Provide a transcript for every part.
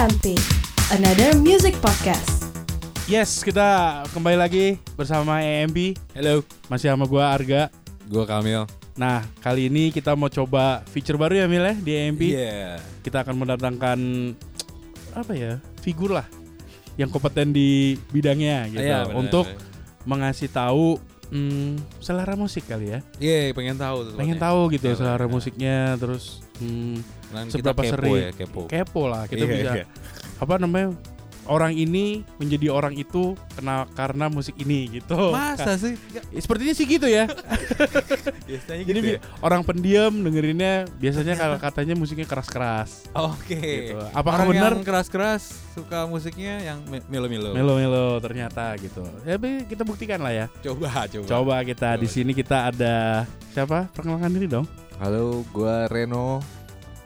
EMP, another music podcast. Yes, kita kembali lagi bersama EMP. Halo, Masih sama gua Arga. gua Kamil. Nah, kali ini kita mau coba feature baru ya Mil ya di EMP. Iya. Kita akan mendatangkan apa ya? Figur lah yang kompeten di bidangnya gitu Iya, benar, untuk benar. mengasih tahu hmm, selera musik kali ya. Iya, pengen tahu tuh. Pengen tahu gitu ya selera benar. musiknya terus hmm, Kan kita seberapa kepo sering ya, kepo. kepo lah kita Iya, bisa iya. apa namanya orang ini menjadi orang itu kena karena musik ini gitu Masa sih? Ya, sepertinya sih gitu ya Biasanya jadi gitu ya? orang pendiam dengerinnya biasanya kalau katanya musiknya keras-keras Oke. gitu apakah Orang benar yang keras-keras suka musiknya yang me- melo-melo. melo-melo ternyata gitu ya tapi kita buktikan lah ya Coba, coba. coba kita di sini kita ada siapa perkenalkan diri dong Halo, gua Reno.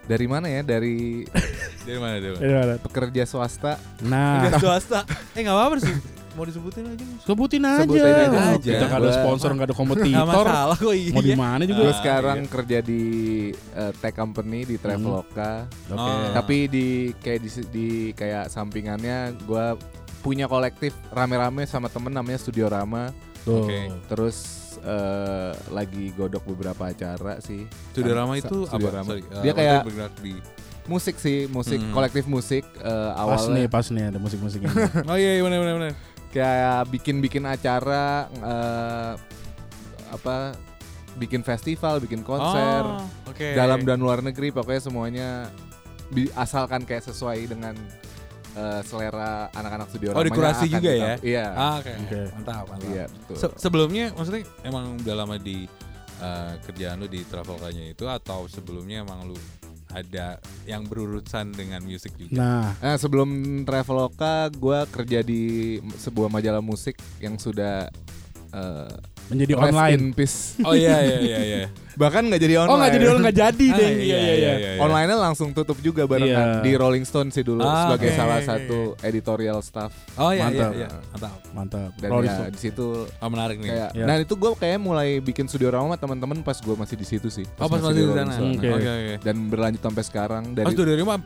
Dari mana ya? Dari Dari mana, dari mana? Dari mana? pekerja swasta. nah Udah swasta. Eh, enggak apa-apa sih. Mau disebutin aja. sebutin aja, Sebutin aja. Oh, kita nggak ada sponsor nggak ada Enggak kompetitor masalah kok iya. mau di mana juga Gue sekarang iya. kerja di eh, tech company di Traveloka. oke Oh. Tapi di kayak di, di kayak sampingannya gua punya kolektif rame-rame sama temen namanya Studio Rama. Tuh. Oke. Terus eh, lagi godok beberapa acara sih. Kan, Rama sa- itu apa? Rama. Sorry, eh, Dia kayak bergerak di musik sih, musik Hmm. kolektif musik eh, pas nih awalnya pas nih ada musik-musik ini Oh iya, iya benar benar benar. kayak bikin-bikin acara eh, apa bikin festival, bikin konser Oh, Oke. dalam dan luar negeri pokoknya semuanya asalkan kayak sesuai dengan eh, selera anak-anak studio Oh, Ramanya dikurasi juga kita- ya? Iya. Ah, oke. Oke. Mantap, mantap. Iya, betul. Se- sebelumnya maksudnya emang udah lama di uh, kerjaan lu di Travelkanya itu atau sebelumnya emang lu ada yang berurusan dengan musik juga? nah Nah, sebelum Traveloka gue kerja di sebuah majalah musik yang sudah eh, menjadi rest online in peace. Oh iya iya iya iya. Bahkan nggak jadi online. Oh nggak jadi online nggak jadi Ah, deh. Iya iya iya. Online-nya langsung tutup juga barengan Iya. di Rolling Stone sih dulu Ah, sebagai oke. salah satu editorial staff. Oh iya Mantap. iya iya. Mantap. Mantap. Dan Rolling ya Stone. di situ Oh menarik nih. kayak Iya. nah itu gue kayak mulai bikin studio Rama sama teman-teman pas gue masih di situ sih. oh pas masih di Rolling sana. Oke. Oke oke. Dan berlanjut sampai sekarang dari Pas dari rumah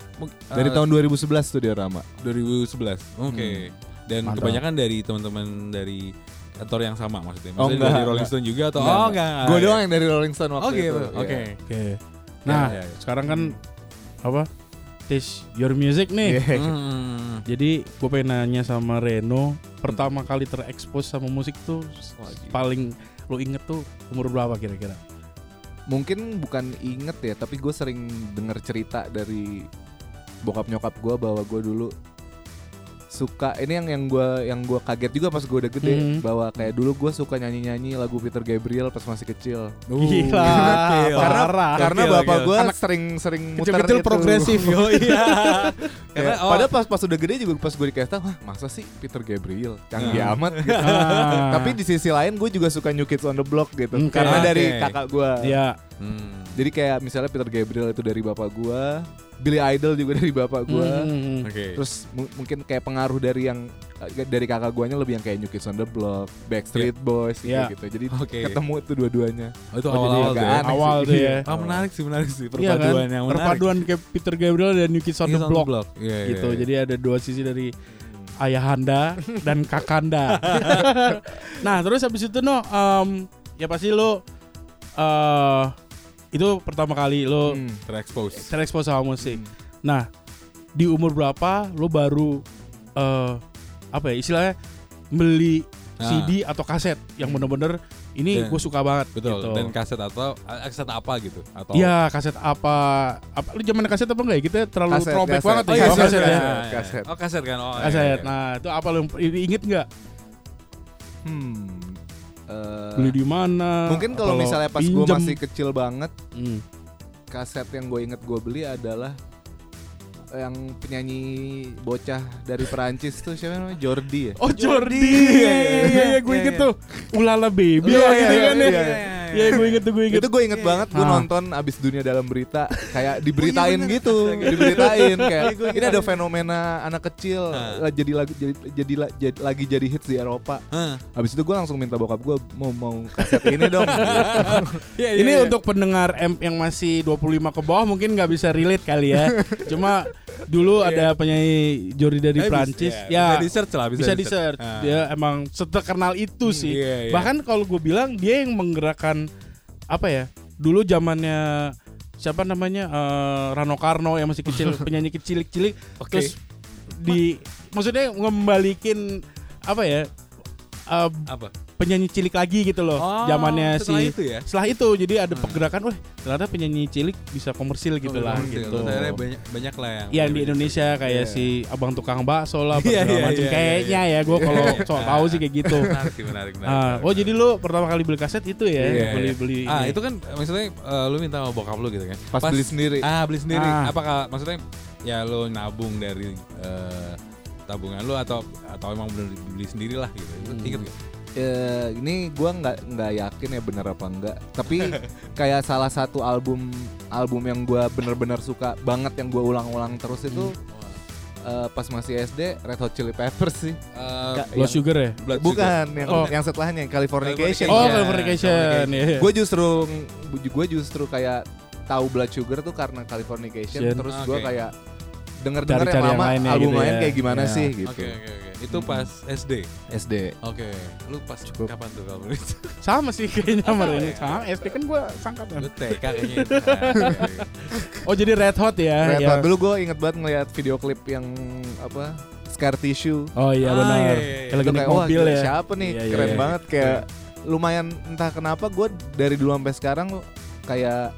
dari tahun 2011 studio Rama. 2011. Oke. Dan Mantap. kebanyakan dari teman-teman dari kantor yang sama maksudnya. Oh, Maksudnya enggak, dari Rolling enggak. Stone juga atau Enggak, oh enggak. enggak. Gue doang yang dari Rolling Stone waktu Oh gitu. itu. Oke. Iya. Oke. Nah, iya, iya. sekarang kan apa? Taste your music nih. Iya. Hmm. Jadi gue pengen nanya sama Reno, pertama kali terekspos sama musik tuh Wah, gila. paling lo inget tuh umur berapa kira-kira? Mungkin bukan inget ya, tapi gue sering denger cerita dari bokap nyokap gue bahwa gue dulu suka ini yang yang gue yang gue kaget juga pas gue udah gede Hmm. bahwa kayak dulu gue suka nyanyi nyanyi lagu Peter Gabriel pas masih kecil Gila, gokil. karena parah. karena Gokil, bapak gue Anak sering sering muter Kecil-kecil itu. progresif. Oh iya. Karena oh, padahal pas pas udah gede juga pas gue dikasih tahu, wah masa sih Peter Gabriel canggih Hmm. amat gitu. Ah. Tapi di sisi lain gue juga suka New Kids on the Block gitu. Oke. Karena dari Oke. kakak gue. Iya. Hmm. Jadi kayak misalnya Peter Gabriel itu dari bapak gue, Billy Idol juga dari bapak gue. Hmm. Oke. Terus mu- mungkin kayak pengaruh dari yang eh, dari kakak guanya lebih yang kayak New Kids on the Block, Backstreet Boys gitu, Iya. gitu. Jadi Oke. ketemu tuh dua-duanya. Oh, itu Oh, jadi awal-awal tuh ya. Awal sih. tuh ya. Ah menarik sih menarik sih Iya perpaduan kan? yang menarik. Perpaduan kayak Peter Gabriel dan New Kids on the Block. Iya, iya, gitu. iya. Jadi ada dua sisi dari ayahanda dan kakanda. nah, terus habis itu no em, ya pasti lo eh itu pertama kali lo Hmm. terekspos. terekspos sama musik. Nah, di umur berapa lo baru eh apa ya istilahnya beli Nah. CD atau kaset yang bener-bener ini gue suka banget Betul. gitu. Dan kaset atau ah, kaset apa gitu? Atau Iya kaset apa apa lu zaman kaset apa enggak ya kita terlalu Kaset, throwback kaset. banget Oh, ya iya, Oh, kaset kaset. ya Kaset. Oh kaset kan. Oh, iya, kaset iya. nah itu apa lu inget nggak Hmm. Eh, beli di mana mungkin kalau misalnya pas gue masih kecil banget, Hmm. kaset yang gue inget gue beli adalah yang penyanyi bocah dari Perancis tuh siapa namanya Jordi ya Oh Jordi, Jordi. iya iya iya gue Iya, inget iya. tuh, Ulala Baby Iya, iya, gitu iya, kan ya. Iya. Iya, Iya gue inget tuh gue inget. Itu gue inget banget gue Ah. nonton abis dunia dalam berita kayak diberitain gitu, diberitain kayak ini ada fenomena anak kecil Ah. jadi lagi jadi, jadi, jadi- lagi jadi hits di Eropa. Hah. Habis itu gue langsung minta bokap gue mau mau kaset ini dong. Iya, iya, Ini iya. untuk pendengar M yang masih 25 ke bawah mungkin nggak bisa relate kali ya. Cuma dulu ada penyanyi Jordi dari Eh, Prancis iya, ya bisa di search lah bisa, bisa di search. Ah. Dia emang seterkenal itu sih. iya, iya. Bahkan kalau gue bilang dia yang menggerakkan apa ya? Dulu zamannya siapa namanya eh, Rano Karno yang masih kecil penyanyi kecil-cilik Oke. terus di maksudnya ngembalikin apa ya? eh, apa penyanyi cilik lagi gitu loh. Oh, zamannya setelah si itu ya? setelah itu jadi ada Hmm. pergerakan, wah ternyata penyanyi cilik bisa komersil gitu lah Komersil. gitu. Banyak banyak lah yang Yang di Indonesia kayak Iya. si abang tukang bakso lah, Iya, segala iya, macam. iya, Kayaknya iya, ya gue kalau sok tahu sih kayak gitu. menarik menarik menarik, menarik, oh jadi lu pertama kali beli kaset itu ya, Iya, beli iya. beli. ah ini. itu kan maksudnya eh, lu minta sama bokap lu gitu kan Pas beli sendiri. ah beli sendiri Ah. apakah maksudnya ya lu nabung dari eh, tabungan lu atau atau emang bener beli sendiri lah gitu Hmm. inget gak Eh, ini gua nggak nggak yakin ya bener apa enggak. Tapi kayak salah satu album album yang gua bener-bener suka banget yang gua ulang-ulang terus itu eh, pas masih SD Red Hot Chili Peppers sih. Eh, Nggak, Blood Sugar ya? Blood Bukan Sugar. yang Oh. yang setelahnya yang Californication. Oh, Californication ya. ya. Gue justru gue justru kayak tahu Blood Sugar tuh karena Californication Jen. terus Oke. gue kayak denger-denger Cari-cari yang yang lama lainnya album gitu lain ya. kayak gimana Iya. sih Oke gitu. oke oke. Itu pas SD. SD. Oke. Lu pas Cukup. kapan tuh kamu itu? Sama sih kayaknya sama ini. ya? Sama SD kan gue sangkatan. Lu TK kayaknya Oh jadi Red Hot ya? Red ya. Hot. Dulu gue inget banget ngeliat video klip yang apa Scar Tissue. Oh iya Ah, benar. iya, iya, iya. Kayak kayak, wah, mobil ya. Siapa nih? Iya, iya, Keren iya. banget kayak lumayan entah kenapa gue dari dulu sampai sekarang kayak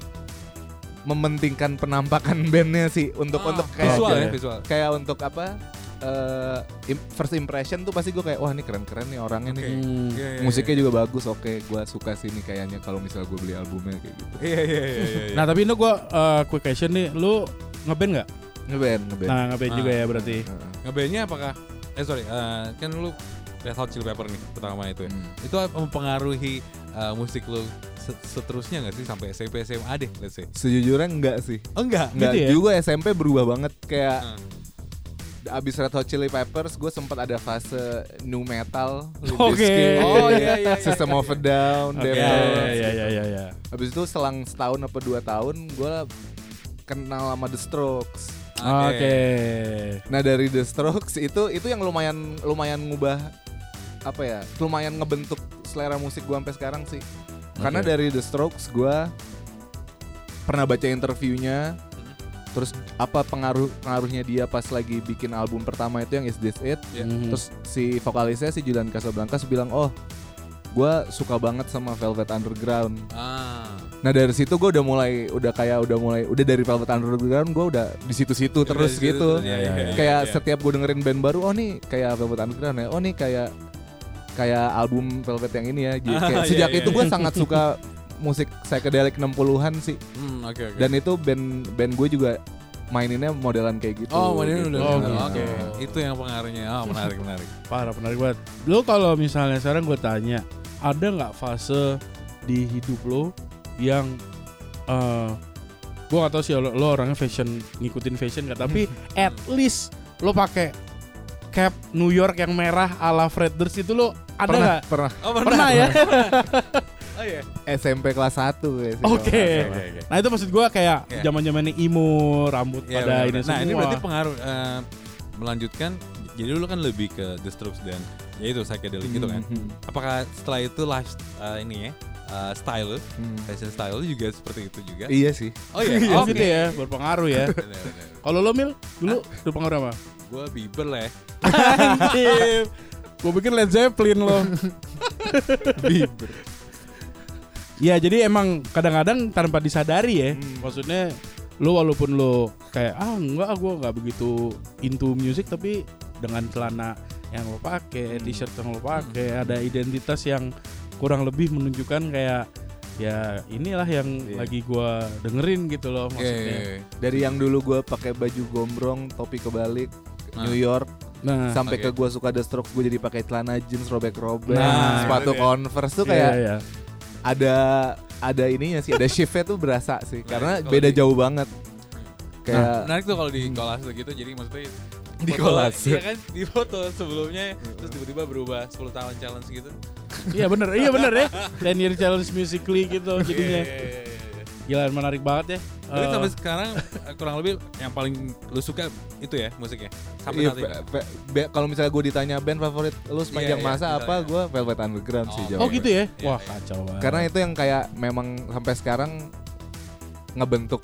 mementingkan penampakan bandnya sih untuk Ah, untuk kayak visual ya visual. kayak untuk apa eh, im- first impression tuh pasti gue kayak wah ini keren-keren nih orangnya Oke. nih Hmm. Iya, iya, musiknya juga bagus oke gue suka sih nih kayaknya kalau misal gue beli albumnya kayak gitu Iya iya iya iya. iya. Nah tapi ini gue uh, quick question nih, lu ngeband nggak? ngeband ngeband Nah ngeband Ah. juga ya berarti. Heeh. Ngebandnya apakah eh sorry eh, kan lu Red Hot Chili Pepper nih pertama itu ya. Hmm. Itu mempengaruhi eh, musik lu seterusnya nggak sih sampai SMP SMA deh let's say. sejujurnya enggak sih Oh enggak. enggak Gitu ya? juga SMP berubah banget kayak Ah. abis Red Hot Chili Peppers gue sempat ada fase new metal. Bizkit, Oh, iya, iya, iya. System of a Down Oke, Deftones. ya ya ya ya. Habis itu selang setahun apa dua tahun gue kenal sama The Strokes. Oke. Nah dari The Strokes itu itu yang lumayan lumayan ngubah apa ya? Lumayan ngebentuk selera musik gue sampai sekarang sih. Karena Oke. dari The Strokes gue pernah baca interviewnya. Terus apa pengaruh pengaruhnya dia pas lagi bikin album pertama itu yang Is This It? Iya. Mhm. Terus si vokalisnya si Julian Casablancas bilang, oh gue suka banget sama Velvet Underground. Ah. Nah dari situ gue udah mulai udah kayak udah mulai udah dari Velvet Underground gue udah di situ-situ terus gitu. iya, iya, iya, kayak setiap gue dengerin band baru, oh nih kayak Velvet Underground ya, oh nih kayak kayak album Velvet yang ini ya. Jadi Ah, kayak iya, sejak iya, itu gue iya. sangat suka musik psychedelic 60-an sih. Hmm, oke oke. Dan itu band band gue juga maininnya modelan kayak gitu. Oh, modern gitu. udah. Oh, Oke. gitu. Itu yang pengaruhnya. Oh, menarik menarik. Parah menarik banget. Lu kalau misalnya sekarang gue tanya, ada nggak fase di hidup lo yang eh gue gak tau sih lo, lo orangnya fashion ngikutin fashion gak tapi at least lo pakai cap New York yang merah ala Fred Durst itu lo ada Pernah, nggak? pernah. Oh, Pernah ya? Oh iya. SMP kelas 1 ya. Oke. salah. Nah itu maksud gue kayak Iya. zaman zamannya emo, rambut Iya, pada ini benar. semua. Nah, ini berarti pengaruh eh, melanjutkan jadi dulu kan lebih ke The Strokes dan ya itu psychedelic gitu kan. Hmm, Apakah setelah itu life eh, ini ya eh, style hmm. fashion style juga seperti itu juga? Iya sih. Oh iya. Iya Oke. gitu ya, berpengaruh ya. Kalau lo Mil, dulu berpengaruh apa? Gue Bieber lah ya. Anjir. Gue pikir Led Zeppelin lo. Bieber. Ya jadi emang kadang-kadang tanpa disadari ya. Hmm. Maksudnya lo walaupun lo kayak ah enggak gue nggak begitu into music tapi dengan celana yang lo pakai, Hmm. t-shirt yang lo pakai, ada identitas yang kurang lebih menunjukkan kayak ya inilah yang Iya. lagi gua dengerin gitu loh Iya, maksudnya. iya, iya. Dari yang dulu gue pakai baju gombrong, topi kebalik, Nah. New York, Nah, sampai oke. ke gue suka The Strokes, gue jadi pakai celana jeans robek-robek, Nah, sepatu dia. Converse tuh iya, kayak iya. ada ada ininya sih, ada shiftnya tuh berasa sih, karena kalau beda di- jauh banget. Kayak menarik tuh kalau di kolase gitu jadi maksudnya Di kolase. Iya kan di foto sebelumnya terus tiba-tiba berubah 10 tahun challenge gitu. Iya bener, iya bener ya. 10 year challenge musically gitu jadinya. Iya, iya, iya, iya. Gila menarik banget ya. Tapi Eh, sampai sekarang eh, kurang lebih yang paling lu suka itu ya musiknya. Sampai Iya, saat ini. kalau misalnya gue ditanya band favorit lu sepanjang Iya, iya, masa apa, misalnya. gue Velvet Underground sih Oh, jawabnya. Oh gitu ya? Iya, Wah iya. kacau banget. Karena itu yang kayak memang sampai sekarang ngebentuk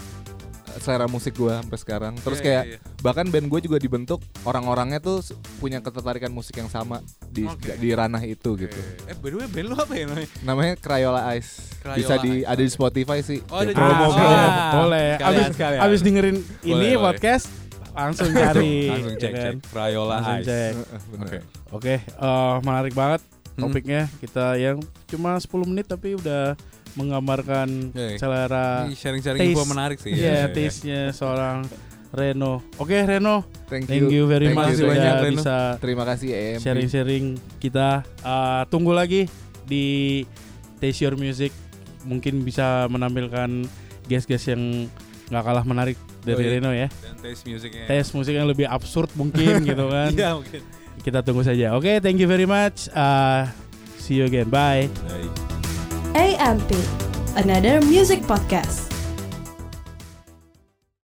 eh, selera musik gue sampai sekarang. Terus Iya, kayak iya, iya. bahkan band gue juga dibentuk orang-orangnya tuh punya ketertarikan musik yang sama di Oke. di ranah itu gitu. Eh by the way band lu apa ya namanya? Namanya Crayola Ice. Crayola Bisa di Ice. ada di Spotify sih. Oh, ada Ya, promo Ah, Spotify. promo. boleh, boleh. Sekalian, Abis, sekalian. abis dengerin ini Boleh, boleh. podcast langsung cari. Langsung cek ya cek kan? Crayola Langsung Ice. cek. Eh, eh, bener. Oke. Oke, eh, menarik banget Hmm. topiknya. Kita yang cuma 10 menit tapi udah menggambarkan Oke. selera sharing-sharing taste. info menarik sih. Iya, Iya, iya. taste-nya seorang Reno. Oke, Reno. Thank you. Thank you very Thank much you banyak, Reno. bisa Terima kasih EM. sharing-sharing kita. Eh, tunggu lagi di Taste Your Music. Mungkin bisa menampilkan guest-guest yang nggak kalah menarik dari Oh, iya. Reno ya. Dan taste musiknya. Tes musik yang lebih absurd mungkin gitu kan. Iya mungkin. Kita tunggu saja. Oke, thank you very much. Uh, see you again. Bye. Baik. AMP, another music podcast.